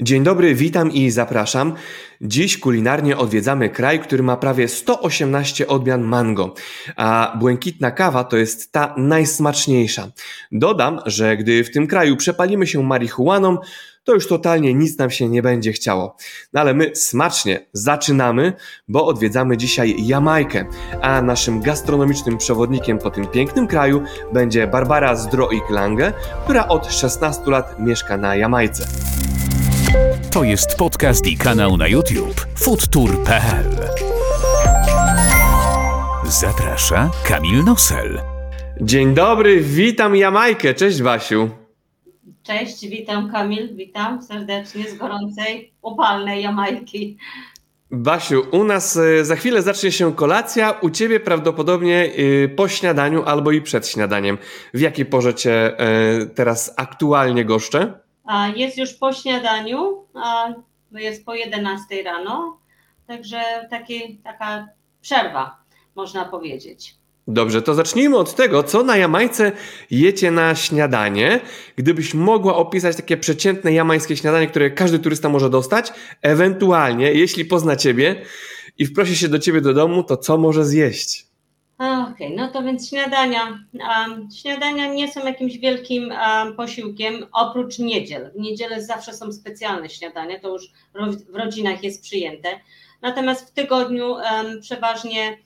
Dzień dobry, witam i zapraszam. Dziś kulinarnie odwiedzamy kraj, który ma prawie 118 odmian mango, a błękitna kawa to jest ta najsmaczniejsza. Dodam, że gdy w tym kraju przepalimy się marihuaną, to już totalnie nic nam się nie będzie chciało. No ale my smacznie zaczynamy, bo odwiedzamy dzisiaj Jamajkę, a naszym gastronomicznym przewodnikiem po tym pięknym kraju będzie Barbara Zdroik-Lange, która od 16 lat mieszka na Jamajce. To jest podcast i kanał na YouTube foodtour.pl. Zaprasza Kamil Nosel. Dzień dobry, witam Jamajkę. Cześć Basiu. Cześć, witam Kamil, witam serdecznie z gorącej, upalnej Jamajki. Basiu, u nas e, za chwilę zacznie się kolacja, u ciebie prawdopodobnie e, po śniadaniu albo i przed śniadaniem. W jakiej porze cię e, teraz aktualnie goszczę? Jest już po śniadaniu, jest po 11 rano, także taki, taka przerwa, można powiedzieć. Dobrze, to zacznijmy od tego, co na Jamajce jecie na śniadanie. Gdybyś mogła opisać takie przeciętne jamańskie śniadanie, które każdy turysta może dostać, ewentualnie, jeśli pozna ciebie i wprosi się do ciebie do domu, to co może zjeść? Okej, okay, no to więc śniadania. Um, śniadania nie są jakimś wielkim um, posiłkiem, oprócz niedziel. W niedzielę zawsze są specjalne śniadania, to już w rodzinach jest przyjęte. Natomiast w tygodniu um, przeważnie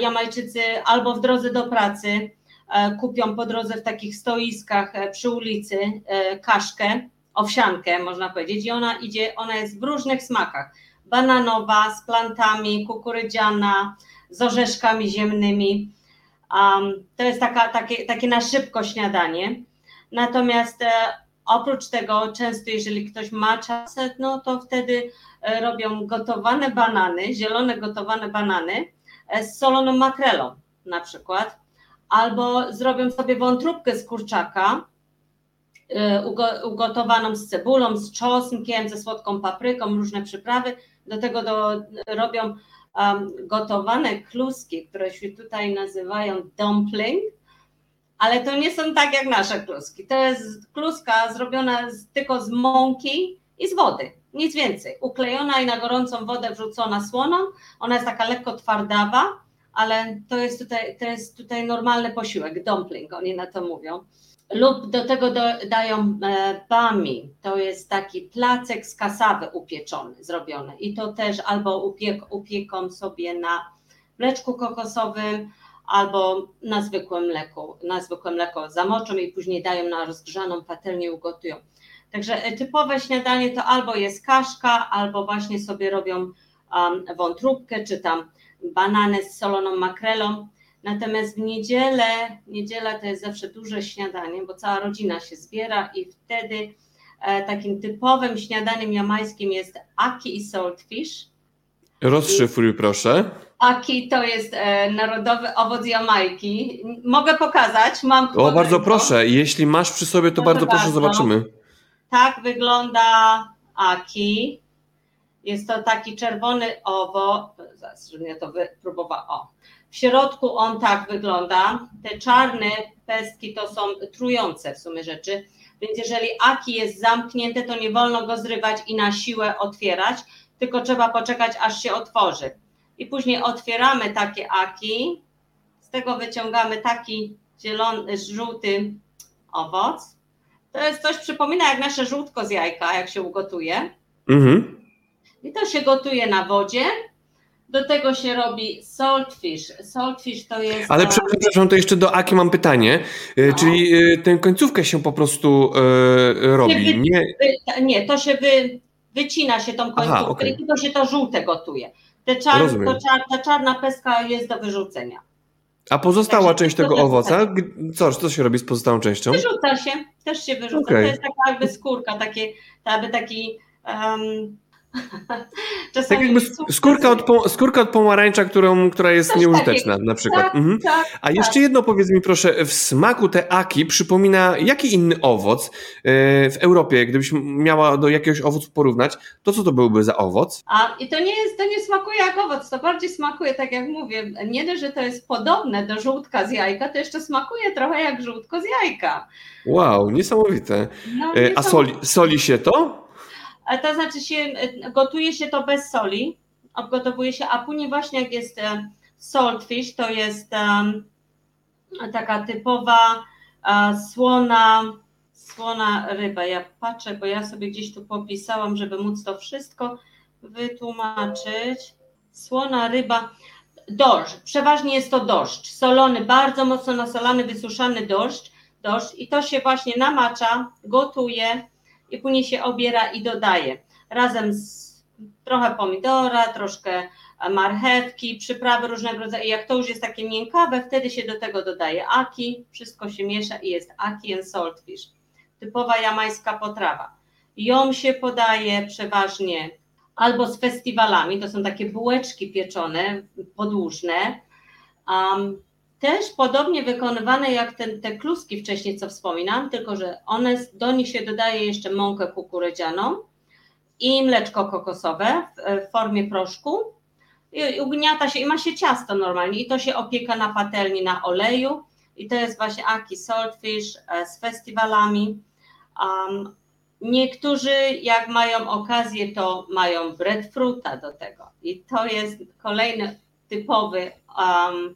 Jamajczycy albo w drodze do pracy e, kupią po drodze w takich stoiskach e, przy ulicy e, kaszkę, owsiankę można powiedzieć i ona idzie, ona jest w różnych smakach. Bananowa, z plantami, kukurydziana, z orzeszkami ziemnymi. Um, to jest taka, takie, takie na szybko śniadanie. Natomiast e, oprócz tego, często jeżeli ktoś ma czas, no to wtedy e, robią gotowane banany, zielone gotowane banany e, z soloną makrelą na przykład, albo zrobią sobie wątróbkę z kurczaka, e, ugotowaną z cebulą, z czosnkiem, ze słodką papryką, różne przyprawy. Do tego do, robią gotowane kluski, które się tutaj nazywają dumpling, ale to nie są tak jak nasze kluski. To jest kluska zrobiona z, tylko z mąki i z wody, nic więcej. Uklejona i na gorącą wodę wrzucona słoną. Ona jest taka lekko twardawa, ale to jest tutaj, to jest tutaj normalny posiłek, dumpling, oni na to mówią lub do tego dają e, bami, to jest taki placek z kasawy upieczony, zrobiony i to też albo upiek, upieką sobie na mleczku kokosowym, albo na zwykłym mleku, na zwykłe mleko zamoczą i później dają na rozgrzaną patelnię ugotują. Także e, typowe śniadanie to albo jest kaszka, albo właśnie sobie robią um, wątróbkę, czy tam banany z soloną makrelą. Natomiast w niedzielę, niedziela to jest zawsze duże śniadanie, bo cała rodzina się zbiera i wtedy e, takim typowym śniadaniem jamańskim jest aki i saltfish. Rozszyfruj proszę. Aki to jest e, narodowy owoc Jamajki. Mogę pokazać, mam. O, bardzo proszę. Jeśli masz przy sobie, to bardzo proszę, zobaczymy. Tak wygląda aki. Jest to taki czerwony owoc. Zaraz, żebym ja to wypróbowała. O, w środku on tak wygląda. Te czarne pestki to są trujące w sumie rzeczy, więc jeżeli aki jest zamknięte, to nie wolno go zrywać i na siłę otwierać, tylko trzeba poczekać, aż się otworzy. I później otwieramy takie aki, z tego wyciągamy taki zielony, żółty owoc. To jest coś, przypomina jak nasze żółtko z jajka, jak się ugotuje. Mhm. I to się gotuje na wodzie do tego się robi saltfish. Saltfish to jest. Ale przepraszam, to jeszcze do Aki mam pytanie. E, no. Czyli e, tę końcówkę się po prostu e, robi. Wy, nie... Wy, nie, to się wy, wycina się tą końcówkę Aha, okay. i tylko się to żółte gotuje. Te czar, to czar, ta czarna pestka jest do wyrzucenia. A pozostała Także część tego owoca, co, co się robi z pozostałą częścią? Wyrzuca się, też się wyrzuca. Okay. To jest taka jakby skórka, takie, jakby taki um, tak jakby skórka od, skórka od pomarańcza, którą, która jest Coś nieużyteczna takiego. na przykład. Tak, mhm. tak, A tak. jeszcze jedno powiedz mi proszę, w smaku te aki przypomina jaki inny owoc e, w Europie, gdybyś miała do jakiegoś owocu porównać, to co to byłby za owoc? A i to nie jest, to nie smakuje jak owoc, to bardziej smakuje tak jak mówię, nie dość, że to jest podobne do żółtka z jajka, to jeszcze smakuje trochę jak żółtko z jajka. Wow, niesamowite. No, niesamowite. A soli, soli się to? To znaczy się, gotuje się to bez soli, obgotowuje się, a później właśnie jak jest saltfish, to jest taka typowa słona, słona ryba. Ja patrzę, bo ja sobie gdzieś tu popisałam, żeby móc to wszystko wytłumaczyć. Słona ryba, dożdż, przeważnie jest to dożdż, solony, bardzo mocno nasolany, wysuszany dożdż, dożdż i to się właśnie namacza, gotuje i później się obiera i dodaje razem z trochę pomidora, troszkę marchewki, przyprawy różnego rodzaju. Jak to już jest takie miękkawe, wtedy się do tego dodaje aki, wszystko się miesza i jest aki and saltfish. Typowa jamańska potrawa. Ją się podaje przeważnie albo z festiwalami, to są takie bułeczki pieczone, podłużne. Um, też podobnie wykonywane jak ten, te kluski wcześniej, co wspominam, tylko że one, do nich się dodaje jeszcze mąkę kukurydzianą i mleczko kokosowe w, w formie proszku. I ugniata się i ma się ciasto normalnie i to się opieka na patelni na oleju i to jest właśnie Aki Saltfish e, z festiwalami. Um, Niektórzy, jak mają okazję, to mają breadfruita do tego. I to jest kolejny typowy um,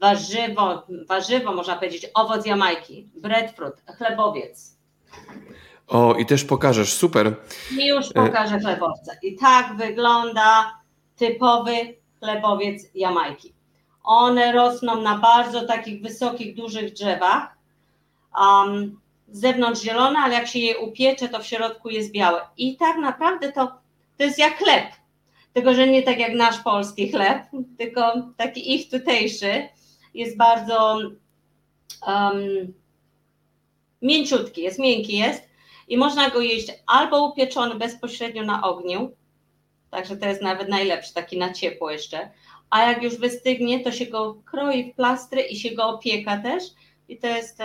warzywo, warzywo, można powiedzieć, owoc Jamajki. Breadfruit, chlebowiec. O, i też pokażesz, super. I już pokażę chlebowca. I tak wygląda typowy chlebowiec Jamajki. One rosną na bardzo takich wysokich, dużych drzewach. Um, z zewnątrz zielone, ale jak się je upiecze, to w środku jest białe. I tak naprawdę to, to jest jak chleb. Tylko, że nie tak jak nasz polski chleb, tylko taki ich tutejszy jest bardzo um, mięciutki, jest miękki jest i można go jeść albo upieczony bezpośrednio na ogniu, także to jest nawet najlepszy, taki na ciepło jeszcze, a jak już wystygnie, to się go kroi w plastry i się go opieka też i to jest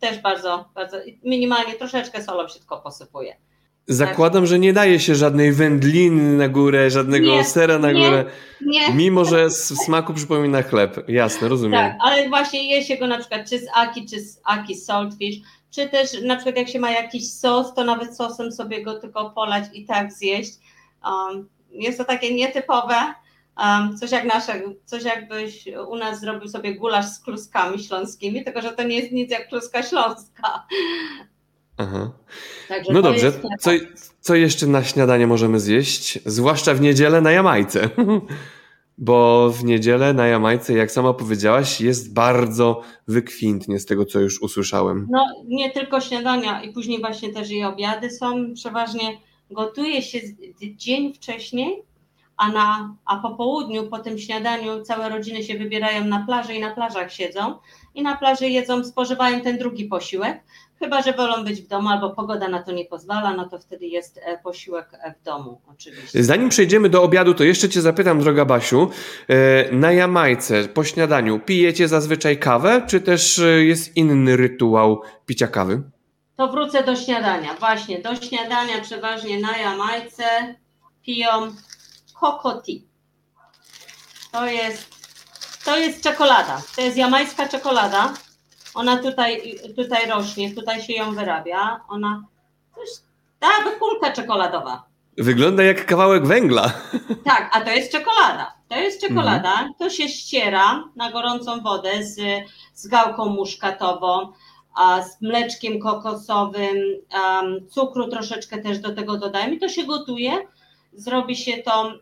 też bardzo, bardzo minimalnie, troszeczkę solą się tylko posypuje. Zakładam, że nie daje się żadnej wędliny na górę, żadnego nie, sera na nie, górę, nie. mimo że w smaku przypomina chleb. Jasne, rozumiem. Tak, ale właśnie je się go na przykład czy z aki, czy z aki saltfish, czy też na przykład jak się ma jakiś sos, to nawet sosem sobie go tylko polać i tak zjeść. Um, jest to takie nietypowe, Um, coś jak nasze, coś jakbyś u nas zrobił sobie gulasz z kluskami śląskimi, tylko że to nie jest nic jak kluska śląska. Aha. Także no dobrze, co, co jeszcze na śniadanie możemy zjeść? Zwłaszcza w niedzielę na Jamajce. Bo w niedzielę na Jamajce, jak sama powiedziałaś, jest bardzo wykwintnie z tego, co już usłyszałem. No nie tylko śniadania i później właśnie też i obiady są. Przeważnie gotuje się dzień wcześniej, a, na, a po południu, po tym śniadaniu całe rodziny się wybierają na plażę i na plażach siedzą i na plaży jedzą, spożywają ten drugi posiłek, chyba że wolą być w domu albo pogoda na to nie pozwala, no to wtedy jest e, posiłek e, w domu oczywiście. Zanim przejdziemy do obiadu, to jeszcze Cię zapytam, droga Basiu, e, na Jamajce po śniadaniu pijecie zazwyczaj kawę, czy też jest inny rytuał picia kawy? To wrócę do śniadania. Właśnie, do śniadania przeważnie na Jamajce piją Tea. To jest, to jest czekolada. To jest jamańska czekolada. Ona tutaj, tutaj rośnie, tutaj się ją wyrabia. Ona coś, tak, kulka czekoladowa. Wygląda jak kawałek węgla. Tak, a to jest czekolada. To jest czekolada, mhm. to się ściera na gorącą wodę z, z gałką muszkatową, a z mleczkiem kokosowym, um, cukru troszeczkę też do tego dodajemy to się gotuje zrobi się to,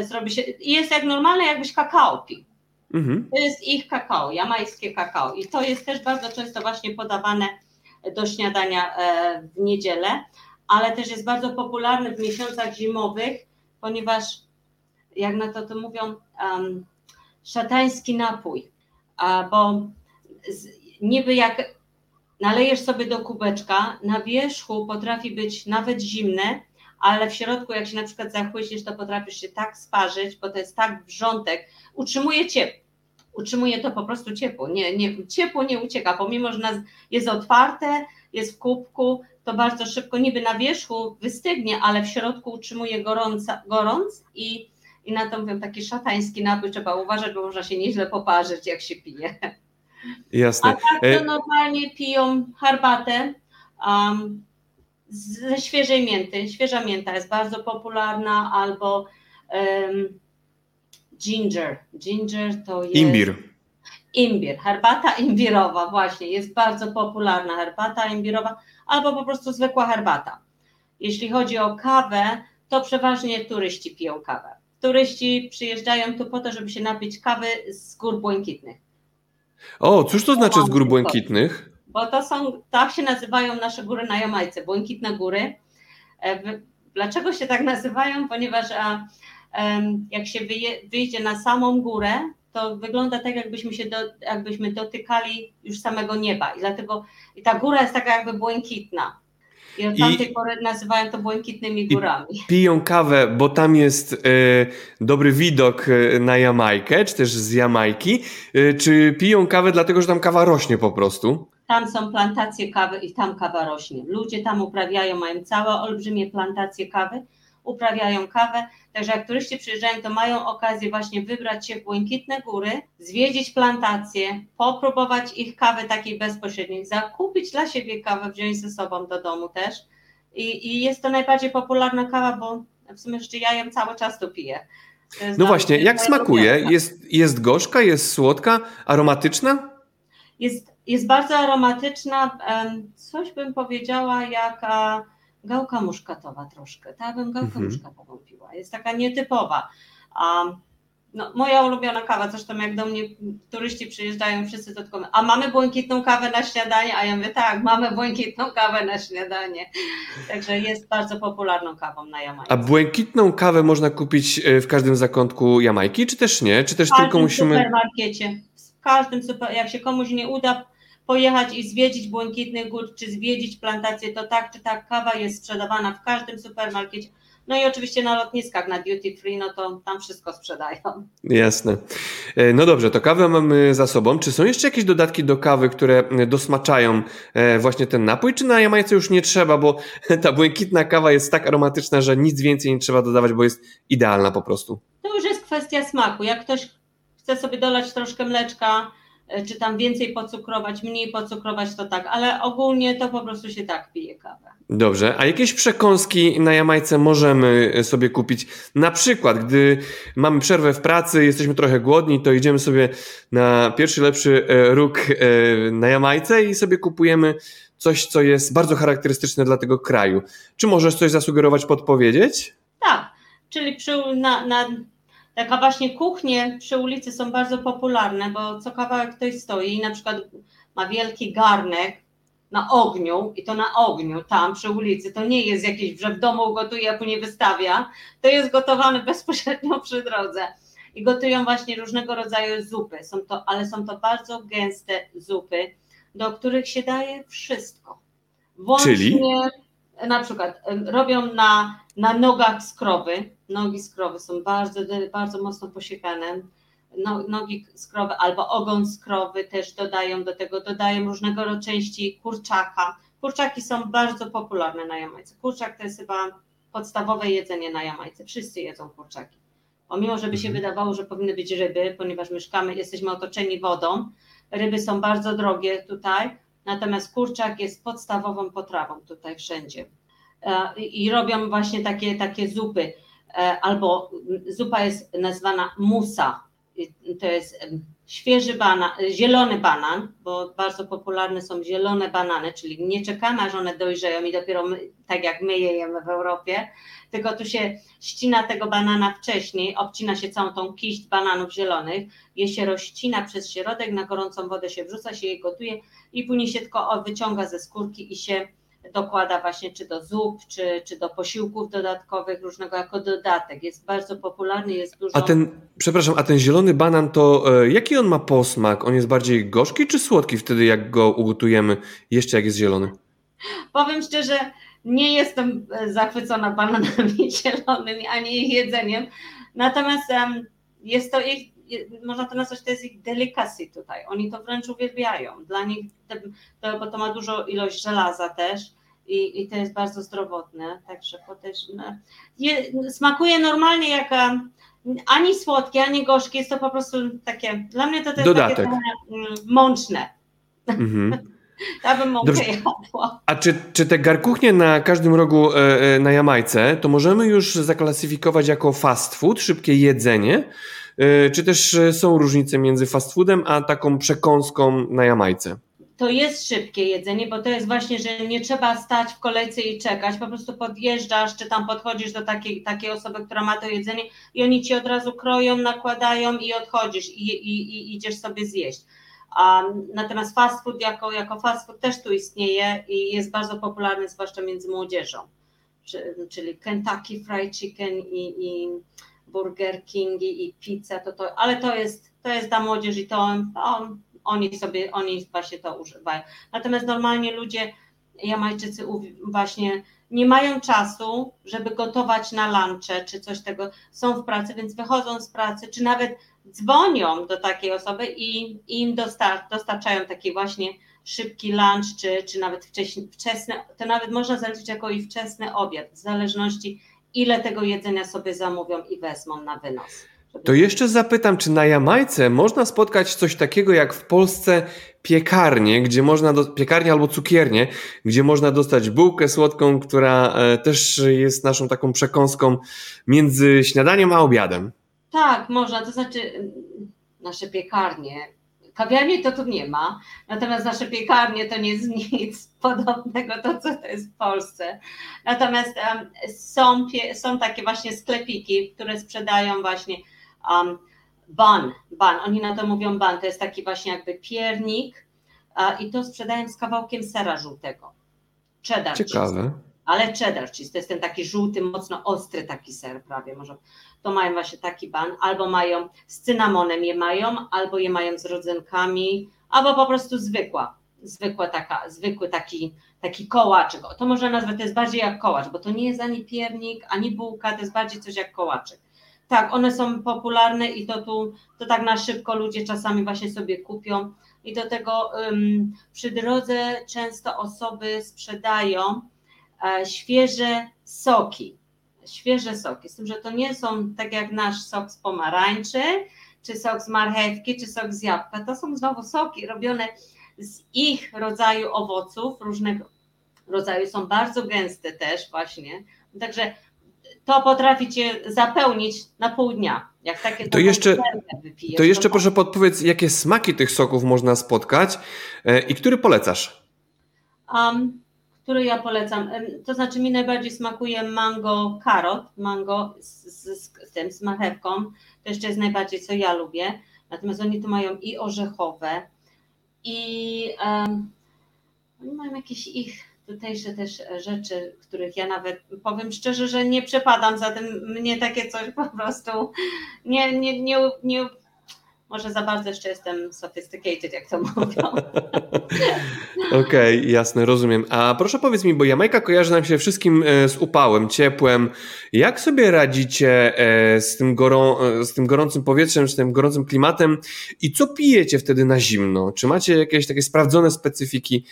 zrobi się, jest jak normalne, jakbyś kakao pił. Mhm. To jest ich kakao, jamańskie kakao. I to jest też bardzo często właśnie podawane do śniadania e, w niedzielę, ale też jest bardzo popularny w miesiącach zimowych, ponieważ jak na to to mówią, um, szatański napój, bo niby jak nalejesz sobie do kubeczka, na wierzchu potrafi być nawet zimne, ale w środku, jak się na przykład zachłyśniesz, to potrafisz się tak sparzyć, bo to jest tak wrzątek, utrzymuje ciepło. Utrzymuje to po prostu ciepło. Nie, nie, ciepło nie ucieka, pomimo, że jest otwarte, jest w kubku, to bardzo szybko niby na wierzchu wystygnie, ale w środku utrzymuje gorąca, gorąc i, i na to mówią taki szatański napój trzeba uważać, bo można się nieźle poparzyć, jak się pije. Jasne. A tak to e- normalnie piją herbatę, um, ze świeżej mięty. Świeża mięta jest bardzo popularna, albo um, ginger. Ginger to jest. Imbir. Imbir, herbata imbirowa, właśnie, jest bardzo popularna herbata imbirowa, albo po prostu zwykła herbata. Jeśli chodzi o kawę, to przeważnie turyści piją kawę. Turyści przyjeżdżają tu po to, żeby się napić kawy z gór błękitnych. O, cóż to znaczy z gór błękitnych? Bo to są, tak się nazywają nasze góry na Jamajce, błękitne góry. E, dlaczego się tak nazywają? Ponieważ a, jak się wyjdzie na samą górę, to wygląda tak, jakbyśmy się do, jakbyśmy dotykali już samego nieba. I dlatego i ta góra jest taka jakby błękitna. I od tamtej I, pory nazywają to błękitnymi górami. piją kawę, bo tam jest e, dobry widok e, na Jamajkę, czy też z Jamajki, e, czy piją kawę dlatego, że tam kawa rośnie po prostu? Tam są plantacje kawy i tam kawa rośnie. Ludzie tam uprawiają, mają całe olbrzymie plantacje kawy, uprawiają kawę. Także jak turyści przyjeżdżają, to mają okazję właśnie wybrać się w Błękitne Góry, zwiedzić plantacje, popróbować ich kawy takiej bezpośredniej, zakupić dla siebie kawę, wziąć ze sobą do domu też. I, i jest to najbardziej popularna kawa, bo w sumie jeszcze ja ją cały czas tu piję. No właśnie, jak smakuje? Jest, jest gorzka, jest słodka, aromatyczna? Jest, jest bardzo aromatyczna. Coś bym powiedziała jak gałka muszkatowa troszkę. Tak bym gałkę mhm. muszkatową piła. Jest taka nietypowa. No, moja ulubiona kawa, zresztą jak do mnie turyści przyjeżdżają, wszyscy to tylko a mamy błękitną kawę na śniadanie? A ja mówię, tak, mamy błękitną kawę na śniadanie. Także jest bardzo popularną kawą na Jamajce. A błękitną kawę można kupić e, w każdym zakątku Jamajki, czy też nie? Czy też tylko musimy... W supermarkecie. W każdym super... jak się komuś nie uda pojechać i zwiedzić Błękitny Gór, czy zwiedzić plantację, to tak czy tak kawa jest sprzedawana w każdym supermarkecie. No i oczywiście na lotniskach, na duty free, no to tam wszystko sprzedają. Jasne. E, no dobrze, to kawę mamy za sobą. Czy są jeszcze jakieś dodatki do kawy, które dosmaczają e, właśnie ten napój, czy na Jamajce już nie trzeba, bo ta błękitna kawa jest tak aromatyczna, że nic więcej nie trzeba dodawać, bo jest idealna po prostu? To już jest kwestia smaku. Jak ktoś chce sobie dolać troszkę mleczka, czy tam więcej pocukrować, mniej pocukrować, to tak, ale ogólnie to po prostu się tak pije kawę. Dobrze, a jakieś przekąski na Jamajce możemy sobie kupić? Na przykład, gdy mamy przerwę w pracy, jesteśmy trochę głodni, to idziemy sobie na pierwszy lepszy e, róg e, na Jamajce i sobie kupujemy coś, co jest bardzo charakterystyczne dla tego kraju. Czy możesz coś zasugerować, podpowiedzieć? Tak, czyli przy, na, na Taka właśnie kuchnie przy ulicy są bardzo popularne, bo co kawałek ktoś stoi i na przykład ma wielki garnek na ogniu i to na ogniu tam przy ulicy, to nie jest jakieś, że w domu gotuje, a później wystawia, to jest gotowane bezpośrednio przy drodze. I gotują właśnie różnego rodzaju zupy, są to, ale są to bardzo gęste zupy, do których się daje wszystko. Włącznie, Czyli? na przykład robią na, na nogach skrowy, nogi skrowy są bardzo, bardzo mocno posiekane, no, nogi skrowy albo ogon skrowy też dodają do tego, dodają różnego rodzaju części kurczaka. Kurczaki są bardzo popularne na Jamajce. Kurczak to jest chyba podstawowe jedzenie na Jamajce. Wszyscy jedzą kurczaki. Pomimo, żeby się mhm. wydawało, że powinny być ryby, ponieważ mieszkamy, jesteśmy otoczeni wodą, ryby są bardzo drogie tutaj, natomiast kurczak jest podstawową potrawą tutaj wszędzie. E, I robią właśnie takie, takie zupy. E, albo zupa jest nazwana musa. To jest świeży banan, zielony banan, bo bardzo popularne są zielone banany, czyli nie czekamy, aż one dojrzeją i dopiero my, tak jak my je jemy w Europie, tylko tu się ścina tego banana wcześniej, obcina się całą tą kiść bananów zielonych, je się rozcina przez środek, na gorącą wodę się wrzuca, się je gotuje i później się tylko wyciąga ze skórki i się dokłada właśnie czy do zup, czy, czy do posiłków dodatkowych, różnego jako dodatek. Jest bardzo popularny, jest dużo... A ten, przepraszam, a ten zielony banan to e, jaki on ma posmak? On jest bardziej gorzki czy słodki wtedy, jak go ugotujemy, jeszcze jak jest zielony? Powiem szczerze, nie jestem e, zachwycona bananami zielonymi, ani ich jedzeniem, natomiast jest to ich można to nazwać, to jest ich delicacy tutaj. Oni to wręcz uwielbiają. Dla nich, to, bo to ma dużo ilość żelaza też i, i to jest bardzo zdrowotne, także potężne. Je, smakuje normalnie jak ani słodkie, ani gorzkie, jest to po prostu takie, dla mnie to, to jest Dodatek. takie mm, mączne. Mhm. Ja bym mąkę jadła. A czy, czy te garkuchnie na każdym rogu e, e, na Jamajce, to możemy już zaklasyfikować jako fast food, szybkie jedzenie? E, czy też są różnice między fast foodem a taką przekąską na Jamajce? To jest szybkie jedzenie, bo to jest właśnie, że nie trzeba stać w kolejce i czekać, po prostu podjeżdżasz, czy tam podchodzisz do takiej, takiej osoby, która ma to jedzenie i oni ci od razu kroją, nakładają i odchodzisz i, i, i idziesz sobie zjeść. Um, natomiast fast food jako, jako fast food też tu istnieje i jest bardzo popularny, zwłaszcza między młodzieżą, czyli Kentucky Fried Chicken i, i Burger King i, pizza, to, to, ale to jest, to jest ta młodzież i to on, oni sobie, oni właśnie to używają. Natomiast normalnie ludzie, Jamajczycy właśnie nie mają czasu, żeby gotować na lunche czy coś tego, są w pracy, więc wychodzą z pracy, czy nawet dzwonią do takiej osoby i, im dostar dostarczają taki właśnie szybki lunch, czy, czy nawet wcześny, wczesny, to nawet można zaliczyć jako i wczesny obiad, w zależności ile tego jedzenia sobie zamówią i wezmą na wynos. To jeszcze zapytam, czy na Jamajce można spotkać coś takiego jak w Polsce piekarnię, gdzie można do, piekarnię albo cukiernię, gdzie można dostać bułkę słodką, która e, też jest naszą taką przekąską między śniadaniem a obiadem. Tak, można, to znaczy mm, nasze piekarnie. Kawiarni to tu nie ma, natomiast nasze piekarnie to nie jest nic podobnego do co to jest w Polsce. Natomiast um, są, są takie właśnie sklepiki, które sprzedają właśnie um, bun, bun, oni na to mówią bun, to jest taki właśnie jakby piernik uh, i to sprzedają z kawałkiem sera żółtego. Cheddar Ciekawe. Cheese. Ale cheddar cheese, to jest ten taki żółty, mocno ostry taki ser prawie, może to mają właśnie taki ban, albo mają z cynamonem je mają, albo je mają z rodzynkami, albo po prostu zwykła, zwykła taka, zwykły taki, taki kołaczek. To można nazwać, to jest bardziej jak kołacz, bo to nie jest ani piernik, ani bułka, to jest bardziej coś jak kołaczek. Tak, one są popularne i to tu, to tak na szybko ludzie czasami właśnie sobie kupią. I do tego um, przy drodze często osoby sprzedają e, świeże soki. Świeże soki, z tym, że to nie są tak jak nasz sok z pomarańczy, czy sok z marchewki, czy sok z jabłka. To są znowu soki robione z ich rodzaju owoców, różnego rodzaju, są bardzo gęste też właśnie. Także to potrafi cię zapełnić na pół dnia. Jak takie to jeszcze, wypijesz, to jeszcze to proszę podpowiedz, jakie smaki tych soków można spotkać e, i który polecasz? Um, który ja polecam. To znaczy mi najbardziej smakuje mango karot, mango z, z, z, tym, z marchewką. To jeszcze jest najbardziej, co ja lubię. Natomiast oni tu mają i orzechowe, i um, oni mają jakieś ich tutejsze też rzeczy, których ja nawet powiem szczerze, że nie przepadam za tym. Mnie takie coś po prostu nie, nie, nie, nie może za bardzo jeszcze jestem sophisticated, jak to mówią. Okej, okay, jasne, rozumiem. A proszę powiedz mi, bo Jamajka kojarzy nam się wszystkim e, z upałem, ciepłem. Jak sobie radzicie e, z tym, gorą, e, z tym gorącym powietrzem, z tym gorącym klimatem i co pijecie wtedy na zimno? Czy macie jakieś takie sprawdzone specyfiki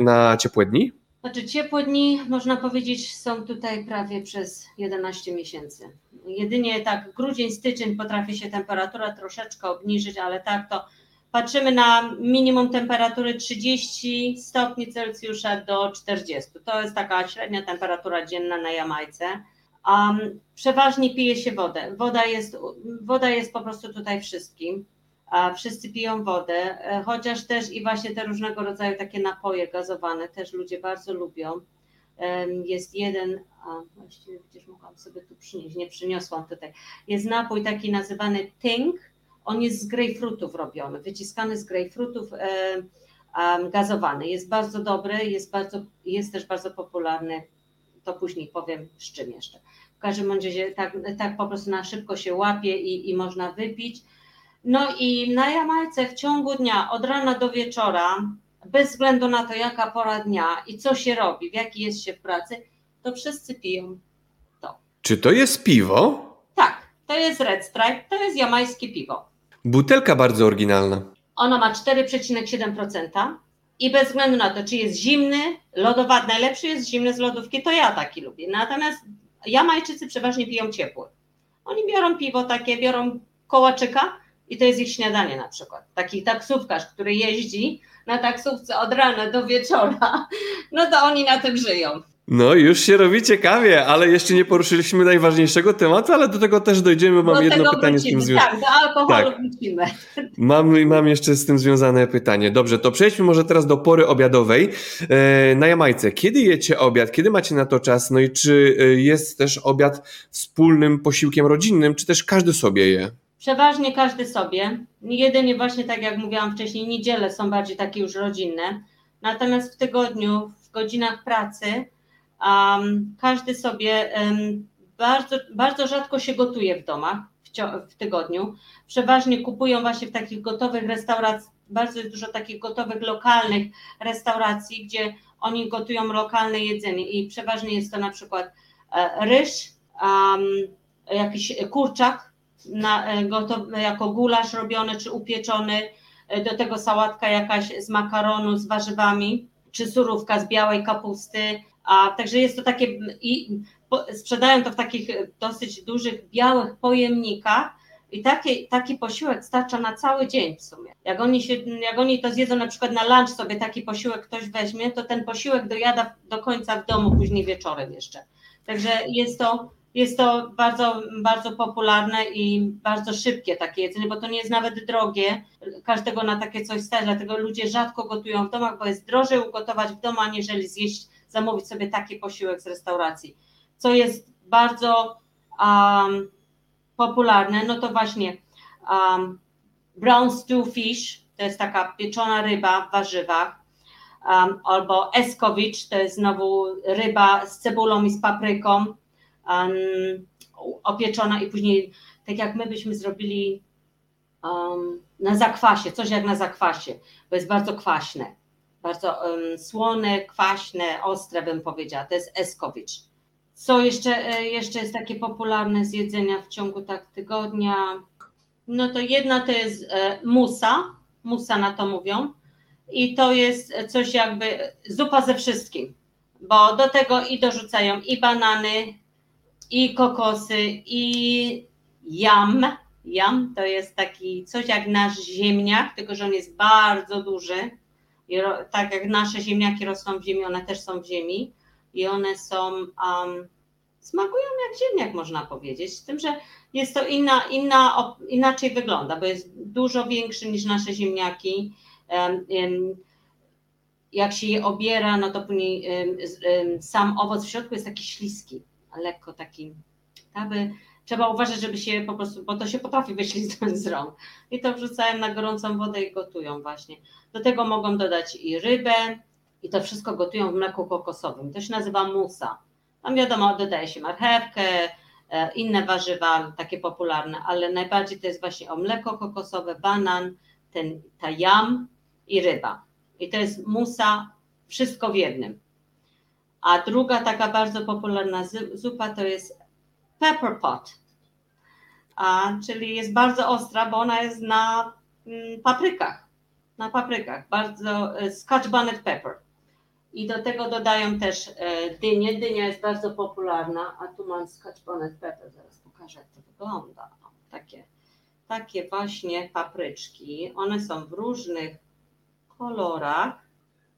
na ciepłe dni? Znaczy ciepłe dni, można powiedzieć, są tutaj prawie przez 11 miesięcy. Jedynie tak grudzień, styczeń potrafi się temperatura troszeczkę obniżyć, ale tak to patrzymy na minimum temperatury 30 stopni Celsjusza do 40. To jest taka średnia temperatura dzienna na Jamajce. Um, przeważnie pije się wodę. Woda jest, woda jest po prostu tutaj wszystkim a wszyscy piją wodę, e, chociaż też i właśnie te różnego rodzaju takie napoje gazowane też ludzie bardzo lubią. Jest jeden, a właściwie przecież mogłam sobie tu przynieść, nie przyniosłam tutaj. Jest napój taki nazywany Tink, on jest z grejpfrutów robiony, wyciskany z grejpfrutów gazowany. Jest bardzo dobry, jest, bardzo, jest też bardzo popularny. To później powiem z czym jeszcze. W każdym razie tak, tak po prostu na szybko się łapie i, i można wypić. No i na Jamajce w ciągu dnia, od rana do wieczora, bez względu na to, jaka pora dnia i co się robi, w jaki jest się w pracy, to wszyscy piją to. Czy to jest piwo? Tak, to jest Red Stripe, to jest jamańskie piwo. Butelka bardzo oryginalna. Ona ma 4,7% i bez względu na to, czy jest zimny, lodowaty, najlepszy jest zimny z lodówki, to ja taki lubię. Natomiast Jamajczycy przeważnie piją ciepły. Oni biorą piwo takie, biorą kołaczyka, i to jest ich śniadanie na przykład. Taki taksówkarz, który jeździ na taksówce od rana do wieczora, no to oni na tym żyją. No, już się robi ciekawie, ale jeszcze nie poruszyliśmy najważniejszego tematu, ale do tego też dojdziemy. Mam do jedno pytanie wrócimy. z tym związane. Tak, do alkoholu tak. wrócimy. Mam, mam jeszcze z tym związane pytanie. Dobrze, to przejdźmy może teraz do pory obiadowej. E, na Jamajce, kiedy jecie obiad? Kiedy macie na to czas? No i czy e, jest też obiad wspólnym posiłkiem rodzinnym, czy też każdy sobie je? Przeważnie każdy sobie. Jedynie właśnie tak jak mówiłam wcześniej, niedziele są bardziej takie już rodzinne. Natomiast w tygodniu, w godzinach pracy, um, każdy sobie um, bardzo, bardzo rzadko się gotuje w domach w, w tygodniu. Przeważnie kupują właśnie w takich gotowych restauracjach, bardzo dużo takich gotowych lokalnych restauracji, gdzie oni gotują lokalne jedzenie i przeważnie jest to na przykład e, ryż, um, jakiś kurczak, na, e, gotowy, jako gulasz robiony czy upieczony, e, do tego sałatka jakaś z makaronu z warzywami, czy surówka z białej kapusty, a także jest to takie i po, sprzedają to w takich dosyć dużych białych pojemnikach i taki, taki posiłek starcza na cały dzień w sumie. Jak oni, się, jak oni to zjedzą na przykład na lunch sobie taki posiłek ktoś weźmie, to ten posiłek dojada do końca w domu, później wieczorem jeszcze. Także jest to jest to bardzo, bardzo popularne i bardzo szybkie takie jedzenie, bo to nie jest nawet drogie. Każdego na takie coś stać, dlatego ludzie rzadko gotują w domach, bo jest drożej ugotować w domu, aniżeli zjeść, zamówić sobie taki posiłek z restauracji. Co jest bardzo um, popularne, no to właśnie um, brown stew fish, to jest taka pieczona ryba w warzywach, um, albo escovitch, to jest znowu ryba z cebulą i z papryką, um, opieczona i później, tak jak my byśmy zrobili um, na zakwasie, coś jak na zakwasie, bo jest bardzo kwaśne, bardzo um, słone, kwaśne, ostre bym powiedziała, to jest eskowicz. Co jeszcze, e, jeszcze jest takie popularne z jedzenia w ciągu tak tygodnia? No to jedna to jest e, musa, musa na to mówią. I to jest coś jakby zupa ze wszystkim, bo do tego i dorzucają i banany, i kokosy, i jam. Jam to jest taki coś jak nasz ziemniak, tylko że on jest bardzo duży. I tak jak nasze ziemniaki rosną w ziemi, one też są w ziemi i one są, um, smakują jak ziemniak, można powiedzieć. Z tym, że jest to inna, inna, inaczej wygląda, bo jest dużo większy niż nasze ziemniaki. Um, um, jak się je obiera, no to później sam owoc w środku jest taki śliski lekko taki, aby trzeba uważać, żeby się po prostu, bo to się potrafi wyślizgnąć z rąk. I to wrzucają na gorącą wodę i gotują właśnie. Do tego mogą dodać i rybę i to wszystko gotują w mleku kokosowym. To się nazywa musa. Tam wiadomo, dodaje się marchewkę, e, inne warzywa takie popularne, ale najbardziej to jest właśnie o mleko kokosowe, banan, ten, ta jam i ryba. I to jest musa, wszystko w jednym. A druga taka bardzo popularna zupa to jest pepper pot, a, czyli jest bardzo ostra, bo ona jest na mm, paprykach, na paprykach, bardzo e, scotch bonnet pepper. I do tego dodają też e, dynię. Dynia jest bardzo popularna, a tu mam scotch bonnet pepper, zaraz pokażę jak to wygląda. takie, takie właśnie papryczki, one są w różnych kolorach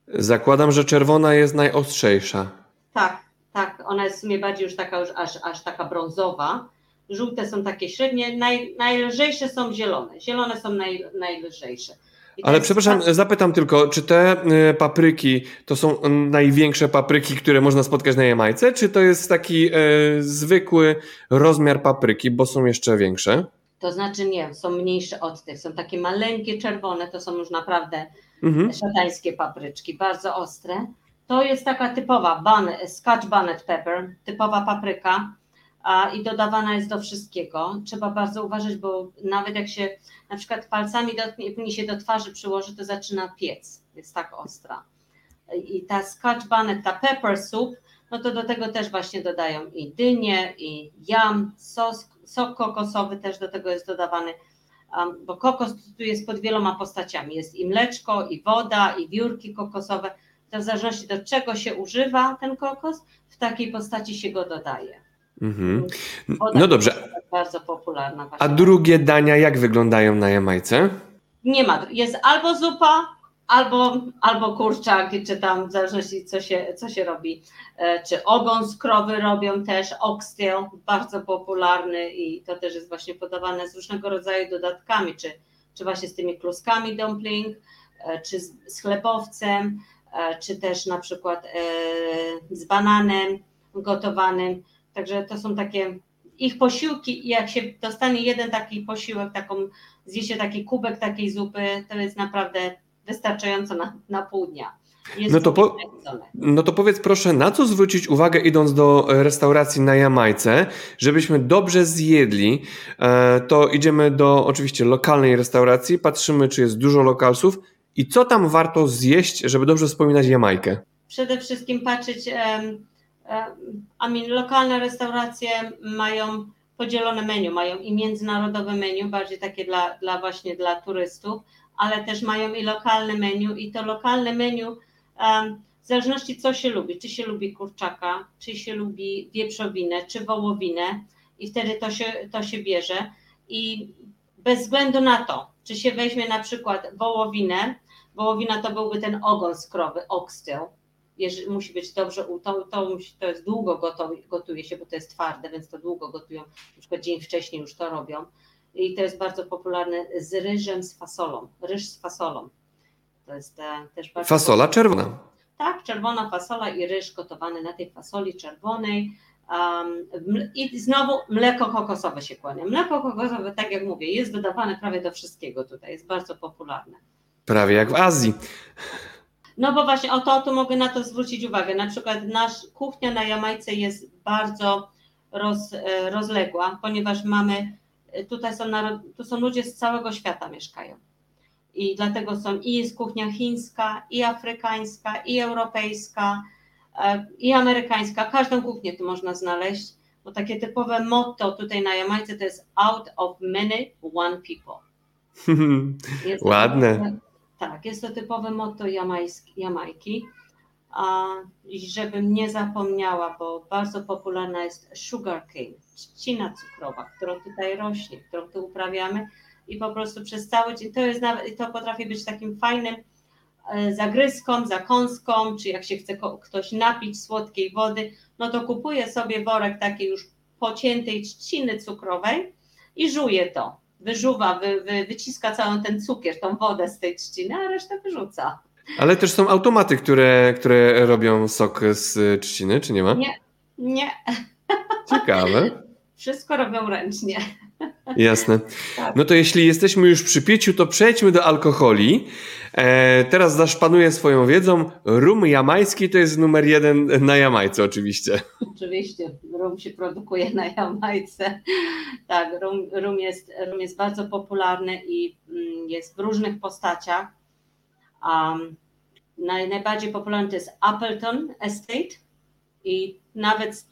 Zakładam, że czerwona jest najostrzejsza. Tak, tak. Ona jest w sumie bardziej już taka, już aż, aż taka brązowa. Żółte są takie średnie, naj, najlżejsze są zielone. Zielone są naj, najlżejsze. Ale przepraszam, tak... zapytam tylko, czy te e, papryki to są największe papryki, które można spotkać na Jamajce, czy to jest taki e, zwykły rozmiar papryki, bo są jeszcze większe? To znaczy nie, są mniejsze od tych, są takie maleńkie czerwone, to są już naprawdę mhm. szatańskie papryczki, bardzo ostre. To jest taka typowa scotch bonnet pepper, typowa papryka a, i dodawana jest do wszystkiego. Trzeba bardzo uważać, bo nawet jak się na przykład palcami dotknie się do twarzy przyłoży, to zaczyna piec, jest tak ostra. I ta scotch bonnet, ta pepper soup, no to do tego też właśnie dodają i dynię, i jam, sos, sok kokosowy też do tego jest dodawany bo kokos tu jest pod wieloma postaciami. Jest i mleczko, i woda, i wiórki kokosowe. To w zależności do czego się używa ten kokos, w takiej postaci się go dodaje. Mhm. No dobrze. Bardzo popularna. Właśnie. A drugie dania jak wyglądają na Jamajce? Nie ma. Jest albo zupa, albo, albo kurczak, czy tam w zależności co się, co się robi. E, czy ogon z krowy robią też, oxtail, bardzo popularny i to też jest właśnie podawane z różnego rodzaju dodatkami, czy, czy właśnie z tymi kluskami dumpling, e, czy z, z chlebowcem, e, czy też na przykład z bananem gotowanym. Także to są takie ich posiłki, jak się dostanie jeden taki posiłek, taką, zje się taki kubek takiej zupy, to jest naprawdę wystarczająco na, na pół dnia. No to, po, no to powiedz proszę, na co zwrócić uwagę idąc do restauracji na Jamajce, żebyśmy dobrze zjedli, e, to idziemy do oczywiście lokalnej restauracji, patrzymy czy jest dużo lokalsów i co tam warto zjeść, żeby dobrze wspominać Jamajkę? Przede wszystkim patrzeć, I mean, lokalne restauracje mają podzielone menu, mają i międzynarodowe menu, bardziej takie dla, dla właśnie dla turystów, ale też mają i lokalne menu i to lokalne menu w zależności co się lubi, czy się lubi kurczaka, czy się lubi wieprzowinę, czy wołowinę i wtedy to się, to się bierze. I bez względu na to, czy się weźmie na przykład wołowinę, wołowina to byłby ten ogon z krowy, oxtail, jeżeli, musi być dobrze, to, to, to jest długo gotuje, gotuje się, bo to jest twarde, więc to długo gotują, na przykład dzień wcześniej już to robią i to jest bardzo popularne z ryżem z fasolą, ryż z fasolą. To jest e, też bardzo Fasola czerwona. Tak, czerwona fasola i ryż gotowany na tej fasoli czerwonej. Um, I znowu mleko kokosowe się kłania. Mleko kokosowe, tak jak mówię, jest dodawane prawie do wszystkiego tutaj, jest bardzo popularne. Prawie jak w Azji. No bo właśnie o to, tu mogę na to zwrócić uwagę. Na przykład nasz kuchnia na Jamajce jest bardzo roz, e, rozległa, ponieważ mamy tutaj są, narod, tu są ludzie z całego świata mieszkają. I dlatego są i jest kuchnia chińska, i afrykańska, i europejska, e, i amerykańska. Każdą kuchnię tu można znaleźć, bo takie typowe motto tutaj na Jamajce to jest out of many, one people. Ładne. To, tak, jest to typowe motto Jamajki i żebym nie zapomniała, bo bardzo popularna jest sugar cane, trzcina cukrowa, którą tutaj rośnie, którą tu uprawiamy i po prostu przez cały dzień, to, jest nawet, to potrafi być takim fajnym e, zagryzką, zakąską, czy jak się chce ktoś napić słodkiej wody, no to kupuje sobie worek takiej już pociętej trzciny cukrowej i żuje to. Wyżuwa, wy, wy, wyciska cały ten cukier, tą wodę z tej trzciny, a resztę wyrzuca. Ale też są automaty, które, które robią sok z trzciny, czy nie ma? Nie, nie. Ciekawe. Wszystko robią ręcznie. Jasne. Tak. No to jeśli jesteśmy już przy piciu, to przejdźmy do alkoholi. E, teraz zaszpanuję swoją wiedzą. Rum jamański to jest numer jeden na Jamajce oczywiście. Oczywiście. Rum się produkuje na Jamajce. Tak, rum, rum, jest, rum jest bardzo popularny i mm, jest w różnych postaciach Um, naj, najbardziej popularny to jest Appleton Estate i nawet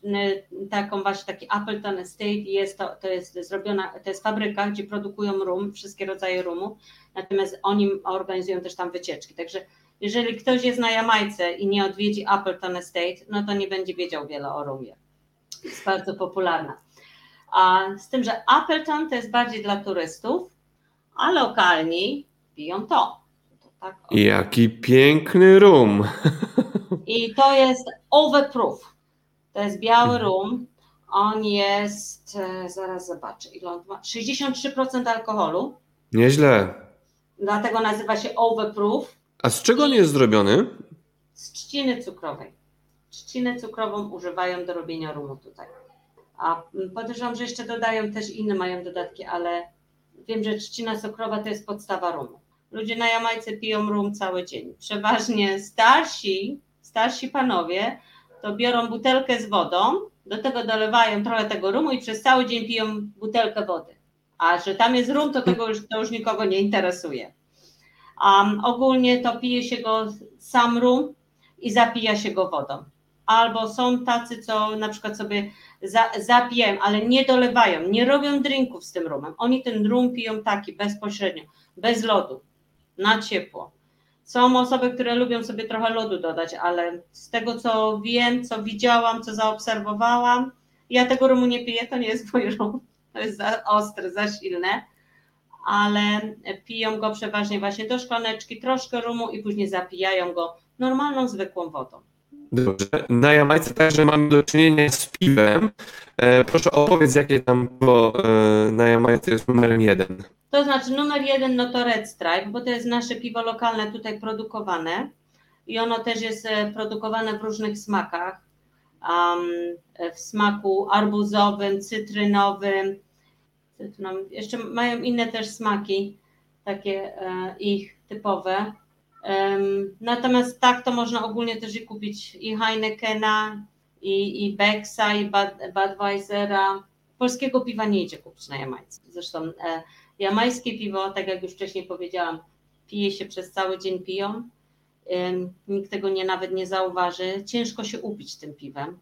taką właśnie taki Appleton Estate jest to, to jest zrobiona, to jest fabryka, gdzie produkują rum, wszystkie rodzaje rumu, natomiast oni organizują też tam wycieczki, także jeżeli ktoś jest na Jamajce i nie odwiedzi Appleton Estate, no to nie będzie wiedział wiele o rumie. Jest bardzo popularna. A z tym, że Appleton to jest bardziej dla turystów, a lokalni piją to. Tak? Jaki piękny rum. I to jest overproof. To jest biały mhm. rum. On jest, e, zaraz zobaczę, ile on ma. 63% alkoholu. Nieźle. Dlatego nazywa się overproof. A z czego on jest zrobiony? Z trzciny cukrowej. Trzcinę cukrową używają do robienia rumu tutaj. A podejrzewam, że jeszcze dodają też inne mają dodatki, ale wiem, że trzcina cukrowa to jest podstawa rumu. Ludzie na Jamajce piją rum cały dzień. Przeważnie starsi, starsi panowie to biorą butelkę z wodą, do tego dolewają trochę tego rumu i przez cały dzień piją butelkę wody. A że tam jest rum, to tego już, to już nikogo nie interesuje. Um, ogólnie to pije się go sam rum i zapija się go wodą. Albo są tacy, co na przykład sobie za, zapijają, ale nie dolewają, nie robią drinków z tym rumem. Oni ten rum piją taki bezpośrednio, bez lodu na ciepło. Są osoby, które lubią sobie trochę lodu dodać, ale z tego co wiem, co widziałam, co zaobserwowałam, Ja tego rumu nie piję, to nie jest mój rum, to jest za ostre, za silne, ale piją go przeważnie właśnie do szklaneczki, troszkę rumu i później zapijają go normalną, zwykłą wodą. Dobrze. Na Jamajce także mamy do czynienia z piwem. E, proszę opowiedz, jakie tam było e, na Jamajce jest numerem jeden. To znaczy numer jeden no to Red Stripe, bo to jest nasze piwo lokalne tutaj produkowane i ono też jest e, produkowane w różnych smakach. Um, w smaku arbuzowym, cytrynowym. Jeszcze mają inne też smaki, takie e, ich typowe. Um, natomiast tak to można ogólnie też i kupić i Heinekena, i, i Bexa, i Bad, Budweisera. Polskiego piwa nie idzie kupić na Jamajce. Zresztą e, Jamajskie piwo, tak jak już wcześniej powiedziałam, pije się przez cały dzień piją. Nikt tego nie nawet nie zauważy. Ciężko się upić tym piwem,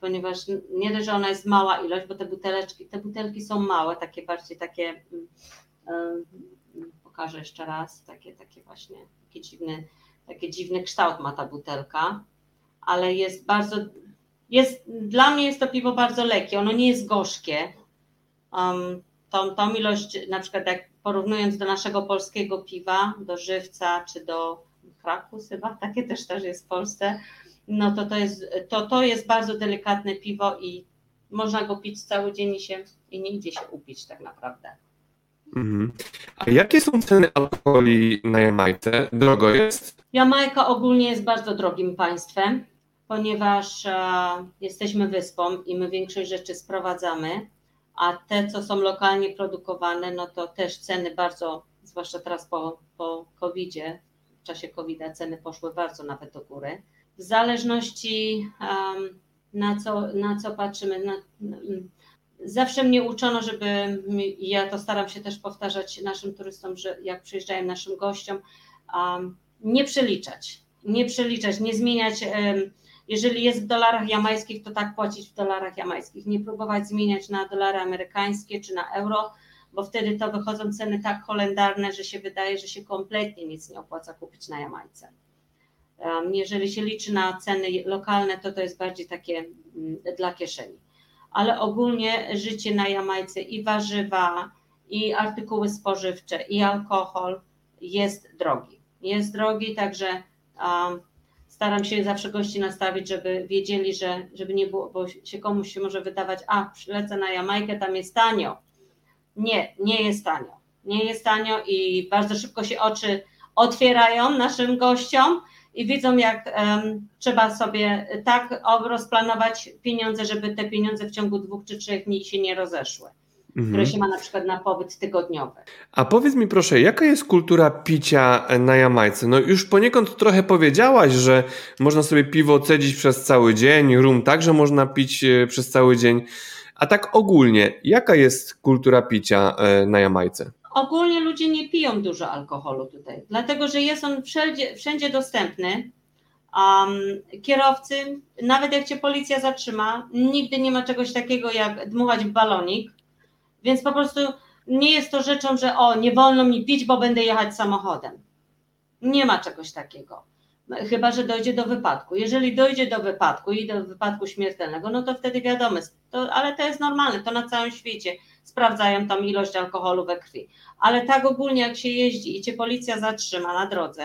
ponieważ nie dość, że ona jest mała ilość, bo te buteleczki, te butelki są małe, takie bardziej takie, pokażę jeszcze raz, takie, takie właśnie, taki dziwny, taki dziwny kształt ma ta butelka, ale jest bardzo, jest, dla mnie jest to piwo bardzo lekkie, ono nie jest gorzkie. Um, tą, tą ilość, na przykład jak porównując do naszego polskiego piwa, do żywca czy do Krakus chyba, takie też też jest w Polsce, no to to jest, to, to jest bardzo delikatne piwo i można go pić cały dzień i, się, i nie idzie się upić tak naprawdę. Mhm. A jakie są ceny alkoholi na Jamajce? Drogo jest? Jamajka ogólnie jest bardzo drogim państwem, ponieważ e, jesteśmy wyspą i my większość rzeczy sprowadzamy a te, co są lokalnie produkowane, no to też ceny bardzo, zwłaszcza teraz po, po COVID-zie, w czasie COVID-a ceny poszły bardzo nawet do góry. W zależności um, na, co, na co patrzymy, na, zawsze mnie uczono, żeby, ja to staram się też powtarzać naszym turystom, że jak przyjeżdżają naszym gościom, um, nie przeliczać, nie przeliczać, nie zmieniać jeżeli jest w dolarach jamańskich, to tak płacić w dolarach jamańskich. Nie próbować zmieniać na dolary amerykańskie czy na euro, bo wtedy to wychodzą ceny tak holendarne, że się wydaje, że się kompletnie nic nie opłaca kupić na Jamajce. Jeżeli się liczy na ceny lokalne, to to jest bardziej takie mm, dla kieszeni. Ale ogólnie życie na Jamajce i warzywa, i artykuły spożywcze, i alkohol jest drogi. Jest drogi, także staram się zawsze gości nastawić, żeby wiedzieli, że żeby nie było, bo się komuś się może wydawać, a przylecę na Jamajkę, tam jest tanio. Nie, nie jest tanio. Nie jest tanio i bardzo szybko się oczy otwierają naszym gościom i widzą, jak um, trzeba sobie tak rozplanować pieniądze, żeby te pieniądze w ciągu dwóch czy trzech dni się nie rozeszły mhm. które się ma na przykład na pobyt tygodniowy. A powiedz mi proszę, jaka jest kultura picia na Jamajce? No już poniekąd trochę powiedziałaś, że można sobie piwo cedzić przez cały dzień, rum także można pić e, przez cały dzień. A tak ogólnie, jaka jest kultura picia e, na Jamajce? Ogólnie ludzie nie piją dużo alkoholu tutaj, dlatego że jest on wszędzie, wszędzie dostępny. Um, kierowcy, nawet jak cię policja zatrzyma, nigdy nie ma czegoś takiego jak dmuchać w balonik. Więc po prostu nie jest to rzeczą, że o, nie wolno mi pić, bo będę jechać samochodem. Nie ma czegoś takiego. Chyba, że dojdzie do wypadku. Jeżeli dojdzie do wypadku i do wypadku śmiertelnego, no to wtedy wiadomo, to, ale to jest normalne, to na całym świecie sprawdzają tam ilość alkoholu we krwi. Ale tak ogólnie, jak się jeździ i cię policja zatrzyma na drodze,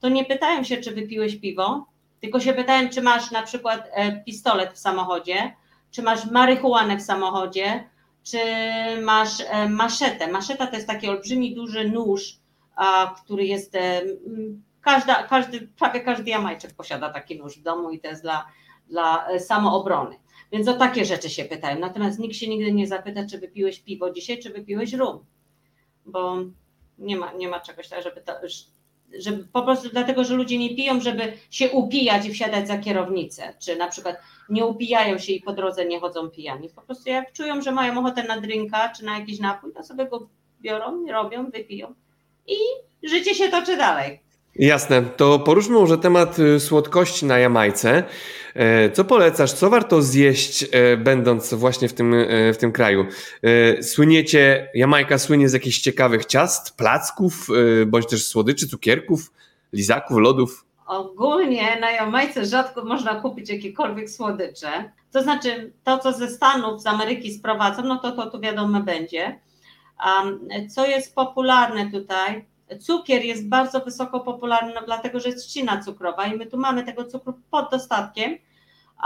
to nie pytają się, czy wypiłeś piwo, tylko się pytają, czy masz na przykład e, pistolet w samochodzie, czy masz marihuanę w samochodzie, czy masz e, maszetę. Maszeta to jest taki olbrzymi, duży nóż, który jest, e, każda, każdy, prawie każdy Jamajczyk posiada taki nóż w domu i to jest dla, dla e, samoobrony. Więc o takie rzeczy się pytają. Natomiast nikt się nigdy nie zapyta, czy wypiłeś piwo dzisiaj, czy wypiłeś rum. Bo nie ma, nie ma czegoś tak, żeby to, żeby po prostu dlatego, że ludzie nie piją, żeby się upijać i wsiadać za kierownicę, czy na przykład nie upijają się i po drodze nie chodzą pijani. Po prostu jak czują, że mają ochotę na drinka czy na jakiś napój, to sobie go biorą, robią, wypiją i życie się toczy dalej. Jasne, to poruszmy może temat y, słodkości na Jamajce. E, co polecasz, co warto zjeść, e, będąc właśnie w tym, e, w tym kraju? Słyniecie, Jamajka słynie z jakichś ciekawych ciast, placków, bądź też słodyczy, cukierków, lizaków, lodów? ogólnie na Jamajce rzadko można kupić jakiekolwiek słodycze. To znaczy, to co ze Stanów, z Ameryki sprowadzą, no to to tu wiadomo będzie. Um, co jest popularne tutaj? Cukier jest bardzo wysoko popularny, no, dlatego że jest trzcina cukrowa i my tu mamy tego cukru pod dostatkiem.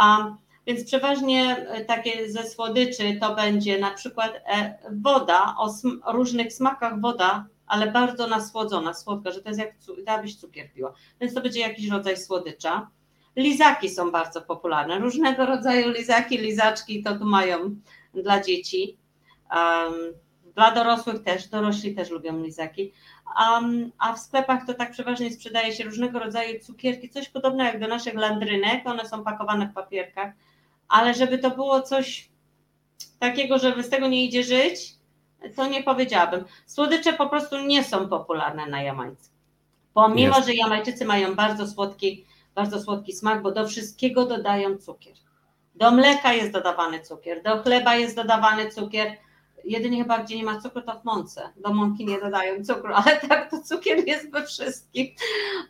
Um, więc przeważnie e, takie ze słodyczy to będzie na przykład e, woda o, sm różnych smakach woda, ale bardzo nasłodzona, słodka, że to jest jak dałabyś cukier piła. Więc to będzie jakiś rodzaj słodycza. Lizaki są bardzo popularne, różnego rodzaju lizaki, lizaczki to tu mają dla dzieci. Um, dla dorosłych też, dorośli też lubią lizaki. Um, a w sklepach to tak przeważnie sprzedaje się różnego rodzaju cukierki, coś podobnego jak do naszych landrynek, one są pakowane w papierkach, ale żeby to było coś takiego, żeby z tego nie idzie żyć, to nie powiedziałabym. Słodycze po prostu nie są popularne na Jamajce. Pomimo, Jest. że Jamajczycy mają bardzo słodki, bardzo słodki smak, bo do wszystkiego dodają cukier. Do mleka jest dodawany cukier, do chleba jest dodawany cukier. Jedynie chyba, gdzie nie ma cukru, to w mące. Do mąki nie dodają cukru, ale tak to cukier jest we wszystkim.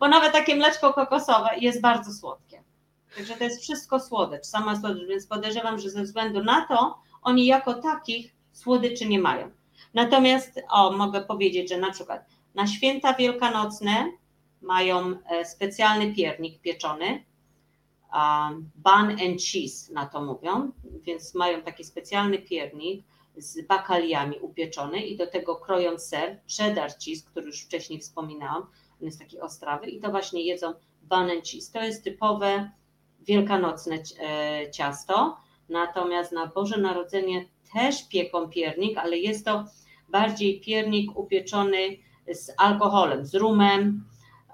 Bo nawet takie mleczko kokosowe jest bardzo słodkie. Także to jest wszystko słodycz, sama słodycz, więc podejrzewam, że ze względu na to oni jako takich słodyczy nie mają. Natomiast, o, mogę powiedzieć, że na przykład na święta wielkanocne mają e, specjalny piernik pieczony, bun and cheese na to mówią, więc mają taki specjalny piernik z bakaliami upieczony i do tego kroją ser, cheddar cheese, który już wcześniej wspominałam, on jest taki ostrawy i to właśnie jedzą bun and cheese. To jest typowe wielkanocne e, ciasto, natomiast na Boże Narodzenie też pieką piernik, ale jest to bardziej piernik upieczony z alkoholem, z rumem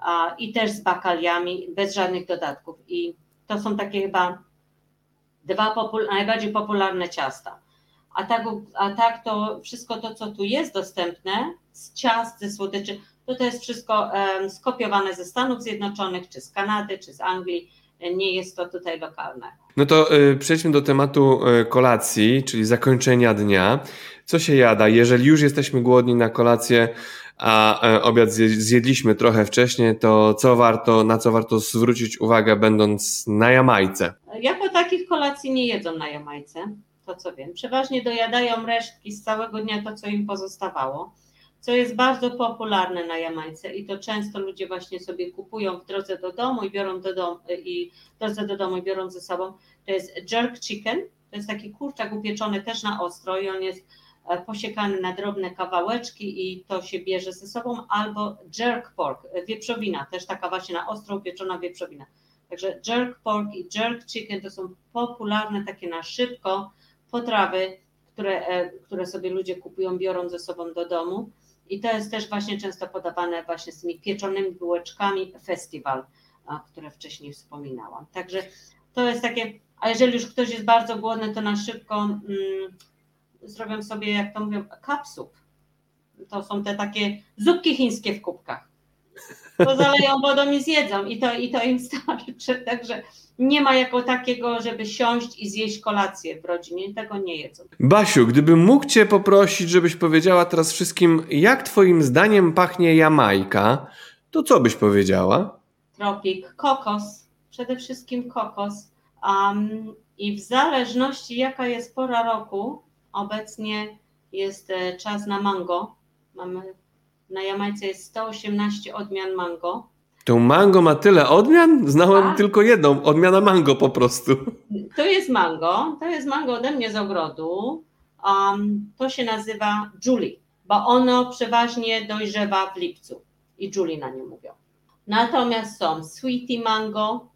a, i też z bakaliami, bez żadnych dodatków. I to są takie chyba dwa najbardziej popularne ciasta. A tak, a tak to wszystko to, co tu jest dostępne z ciast, ze słodyczy, to to jest wszystko skopiowane ze Stanów Zjednoczonych, czy z Kanady, czy z Anglii. Nie jest to tutaj lokalne. No to y, przejdźmy do tematu y, kolacji, czyli zakończenia dnia. Co się jada? Jeżeli już jesteśmy głodni na kolację, a y, obiad zjedliśmy trochę wcześniej, to co warto, na co warto zwrócić uwagę, będąc na Jamajce? Jako takich kolacji nie jedzą na Jamajce, to co wiem. Przeważnie dojadają resztki z całego dnia, to co im pozostawało co jest bardzo popularne na Jamajce i to często ludzie właśnie sobie kupują w drodze do domu i biorą do domu i drodze do domu i biorą ze sobą. To jest jerk chicken, to jest taki kurczak upieczony też na ostro i on jest e, posiekany na drobne kawałeczki i to się bierze ze sobą, albo jerk pork, e, wieprzowina, też taka właśnie na ostro upieczona wieprzowina. Także jerk pork i jerk chicken to są popularne takie na szybko potrawy, które, e, które sobie ludzie kupują, biorą ze sobą do domu. I to jest też właśnie często podawane właśnie z tymi pieczonymi bułeczkami festiwal, które wcześniej wspominałam. Także to jest takie, a jeżeli już ktoś jest bardzo głodny, to na szybko mm, zrobią sobie, jak to mówią, kapsup. To są te takie zupki chińskie w kubkach. To zaleją wodą i zjedzą i to, i to im starczy. Także nie ma jako takiego, żeby siąść i zjeść kolację w rodzinie. Tego nie jedzą. Basiu, gdybym mógł Cię poprosić, żebyś powiedziała teraz wszystkim, jak Twoim zdaniem pachnie Jamajka, to co byś powiedziała? Tropik, kokos. Przede wszystkim kokos. Um, I w zależności jaka jest pora roku, obecnie jest e, czas na mango. Mamy, na Jamajce jest 118 odmian mango to mango ma tyle odmian? Znałem tak. tylko jedną, odmiana mango po prostu. To jest mango, to jest mango ode mnie z ogrodu. Um, to się nazywa Julie, bo ono przeważnie dojrzewa w lipcu i Julie na nie mówią. Natomiast są Sweetie Mango,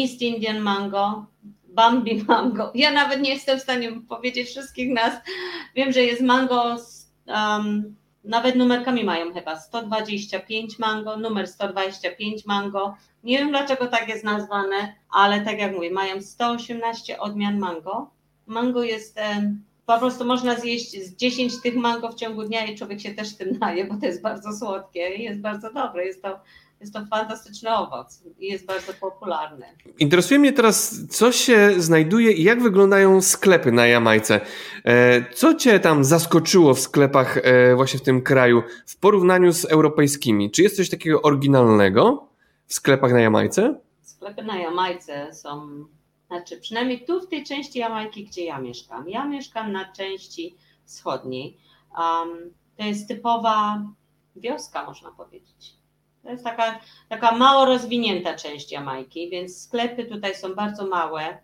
East Indian Mango, Bambi Mango. Ja nawet nie jestem w stanie powiedzieć wszystkich nas. Wiem, że jest mango um, nawet numerkami mają chyba 125 mango, numer 125 mango. Nie wiem dlaczego tak jest nazwane, ale tak jak mówię, mają 118 odmian mango. Mango jest po prostu można zjeść z 10 tych mango w ciągu dnia i człowiek się też tym naje, bo to jest bardzo słodkie i jest bardzo dobre. Jest to jest to fantastyczny owoc i jest bardzo popularny. Interesuje mnie teraz, co się znajduje i jak wyglądają sklepy na Jamajce. E, co Cię tam zaskoczyło w sklepach e, właśnie w tym kraju w porównaniu z europejskimi? Czy jest coś takiego oryginalnego? w sklepach na Jamajce? Sklepy na Jamajce są, znaczy przynajmniej tu w tej części Jamajki, gdzie ja mieszkam. Ja mieszkam na części wschodniej. Um, to jest typowa wioska, można powiedzieć. To jest taka, taka mało rozwinięta część Jamajki, więc sklepy tutaj są bardzo małe.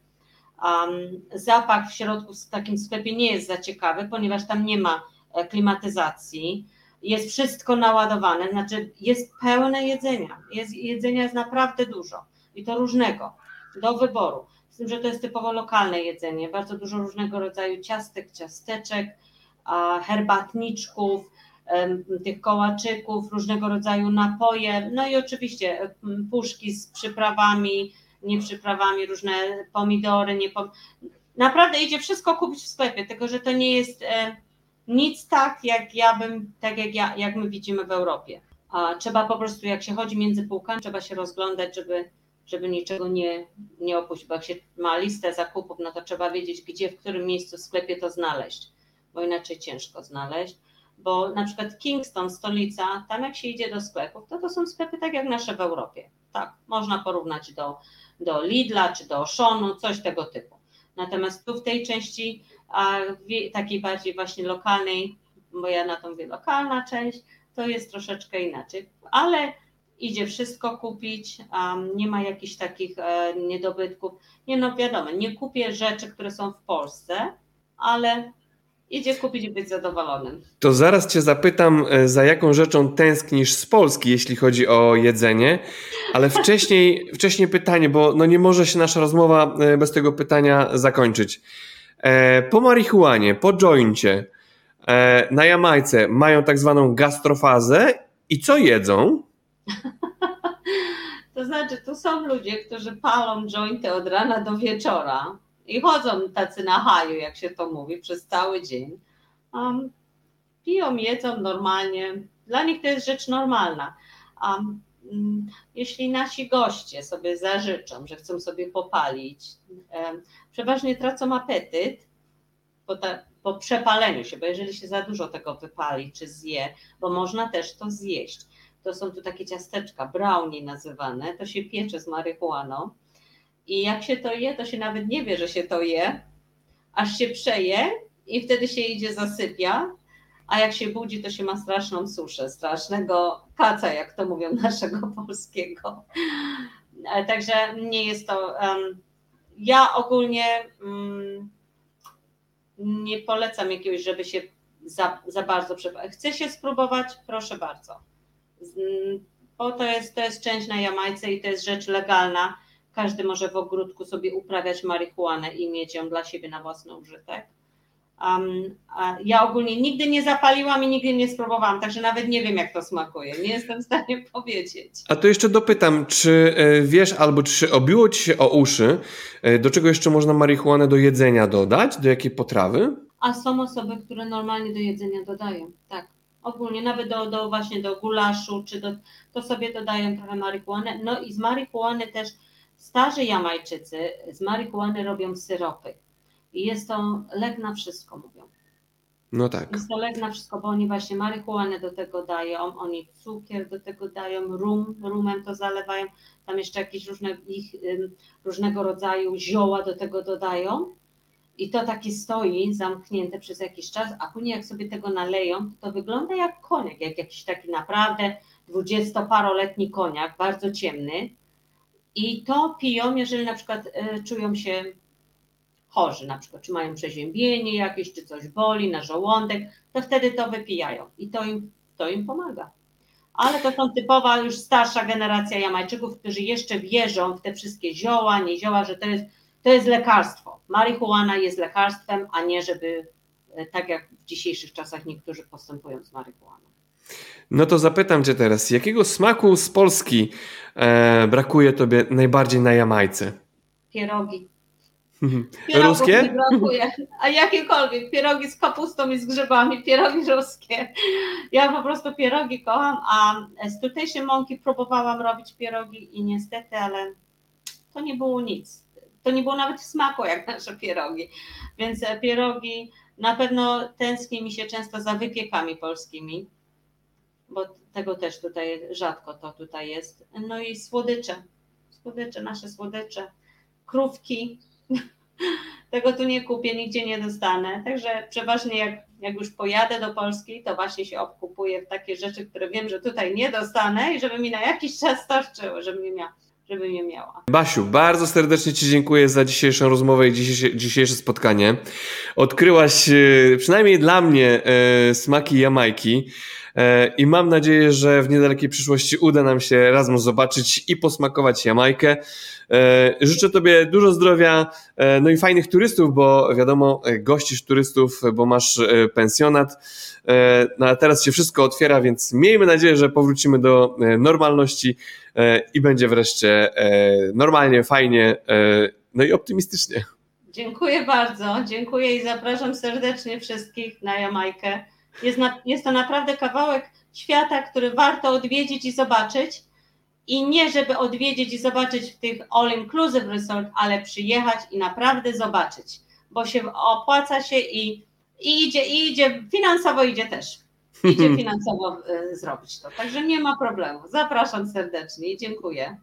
Um, zapach w środku w takim sklepie nie jest za ciekawy, ponieważ tam nie ma e, klimatyzacji. Jest wszystko naładowane, znaczy jest pełne jedzenia. Jest, jedzenia jest naprawdę dużo i to różnego, do wyboru. Z tym, że to jest typowo lokalne jedzenie, bardzo dużo różnego rodzaju ciastek, ciasteczek, herbatniczków, tych kołaczyków, różnego rodzaju napoje, no i oczywiście puszki z przyprawami, nieprzyprawami, różne pomidory, nie pom... naprawdę idzie wszystko kupić w sklepie, tylko że to nie jest e, nic tak, jak ja bym, tak jak, ja, jak my widzimy w Europie. A trzeba po prostu, jak się chodzi między półkami, trzeba się rozglądać, żeby, żeby niczego nie, nie opuścić, bo jak się ma listę zakupów, no to trzeba wiedzieć, gdzie, w którym miejscu w sklepie to znaleźć, bo inaczej ciężko znaleźć bo na przykład Kingston, stolica, tam jak się idzie do sklepów, to to są sklepy tak jak nasze w Europie. Tak, można porównać do, do Lidla czy do Oshonu, coś tego typu. Natomiast tu w tej części a, takiej bardziej właśnie lokalnej, bo ja na to mówię lokalna część, to jest troszeczkę inaczej, ale idzie wszystko kupić, um, nie ma jakichś takich e, niedobytków. Nie no wiadomo, nie kupię rzeczy, które są w Polsce, ale idzie kupić i być zadowolonym. To zaraz Cię zapytam, e, za jaką rzeczą tęsknisz z Polski, jeśli chodzi o jedzenie, ale wcześniej, wcześniej pytanie, bo no nie może się nasza rozmowa e, bez tego pytania zakończyć. E, po marihuanie, po joincie, na Jamajce mają tak zwaną gastrofazę i co jedzą? To znaczy, to są ludzie, którzy palą jointy od rana do wieczora i chodzą tacy na haju, jak się to mówi, przez cały dzień. Um, piją, jedzą normalnie. Dla nich to jest rzecz normalna. Um, jeśli nasi goście sobie zażyczą, że chcą sobie popalić, um, przeważnie tracą apetyt po, ta, po przepaleniu się, bo jeżeli się za dużo tego wypali czy zje, bo można też to zjeść. To są tu takie ciasteczka, brownie nazywane, to się piecze z marihuaną i jak się to je, to się nawet nie wie, że się to je, aż się przeje i wtedy się idzie zasypia, a jak się budzi, to się ma straszną suszę, strasznego kaca, jak to mówią naszego polskiego. E, także nie jest to. Um, ja ogólnie um, nie polecam jakiegoś, żeby się za, za bardzo przepalić. Chce się spróbować, proszę bardzo. Bo to jest, to jest część na Jamajce i to jest rzecz legalna każdy może w ogródku sobie uprawiać marihuanę i mieć ją dla siebie na własny użytek. Um, ja ogólnie nigdy nie zapaliłam i nigdy nie spróbowałam, także nawet nie wiem, jak to smakuje. Nie jestem w stanie powiedzieć. A to jeszcze dopytam, czy e, wiesz albo czy obiło ci się o uszy, e, do czego jeszcze można marihuanę do jedzenia dodać? Do jakiej potrawy? A są osoby, które normalnie do jedzenia dodają, tak. Ogólnie nawet do, do właśnie do gulaszu, czy do, to sobie dodają trochę marihuanę. No i z marihuany też Starzy Jamajczycy z marihuany robią syropy. I jest to lek na wszystko, mówią. No tak. Jest to lek na wszystko, bo oni właśnie marihuanę do tego dają, oni cukier do tego dają, rum, rumem to zalewają, tam jeszcze jakieś różne, ich, różnego rodzaju zioła do tego dodają. I to taki stoi zamknięte przez jakiś czas, a później jak sobie tego naleją, to wygląda jak koniak, jak jakiś taki naprawdę dwudziestoparoletni koniak, bardzo ciemny i to piją, jeżeli na przykład e, czują się chorzy, na przykład czy mają przeziębienie jakieś, czy coś boli na żołądek, to wtedy to wypijają i to im, to im pomaga. Ale to są typowa już starsza generacja Jamajczyków, którzy jeszcze wierzą w te wszystkie zioła, nie zioła, że to jest, to jest lekarstwo. Marihuana jest lekarstwem, a nie żeby e, tak jak w dzisiejszych czasach niektórzy postępują z marihuaną. No to zapytam Cię teraz, jakiego smaku z Polski e, brakuje Tobie najbardziej na Jamajce? Pierogi. Pierogów ruskie? Mi brakuje. A jakiekolwiek. Pierogi z kapustą i z grzybami. Pierogi ruskie. Ja po prostu pierogi kocham, a z tutejszej mąki próbowałam robić pierogi i niestety, ale to nie było nic. To nie było nawet w smaku jak nasze pierogi. Więc e, pierogi na pewno tęskni mi się często za wypiekami polskimi bo tego też tutaj rzadko to tutaj jest. No i słodycze, słodycze, nasze słodycze, krówki. Tego tu nie kupię, nigdzie nie dostanę. Także przeważnie jak, jak już pojadę do Polski, to właśnie się obkupuję w takie rzeczy, które wiem, że tutaj nie dostanę i żeby mi na jakiś czas starczyło, żebym je miała żeby je miała. Basiu, bardzo serdecznie Ci dziękuję za dzisiejszą rozmowę i dzisiejsze, dzisiejsze spotkanie. Odkryłaś e, przynajmniej dla mnie e, smaki Jamajki. E, I mam nadzieję, że w niedalekiej przyszłości uda nam się razem zobaczyć i posmakować Jamajkę. Życzę Tobie dużo zdrowia, no i fajnych turystów, bo wiadomo, gościsz turystów, bo masz pensjonat. No a teraz się wszystko otwiera, więc miejmy nadzieję, że powrócimy do normalności i będzie wreszcie normalnie, fajnie, no i optymistycznie. Dziękuję bardzo, dziękuję i zapraszam serdecznie wszystkich na Jamajkę. Jest, na, jest to naprawdę kawałek świata, który warto odwiedzić i zobaczyć. I nie, żeby odwiedzić i zobaczyć w tych all-inclusive resort, ale przyjechać i naprawdę zobaczyć, bo się opłaca się i, i idzie, i idzie, finansowo idzie też. Idzie finansowo y, zrobić to. Także nie ma problemu. Zapraszam serdecznie i dziękuję.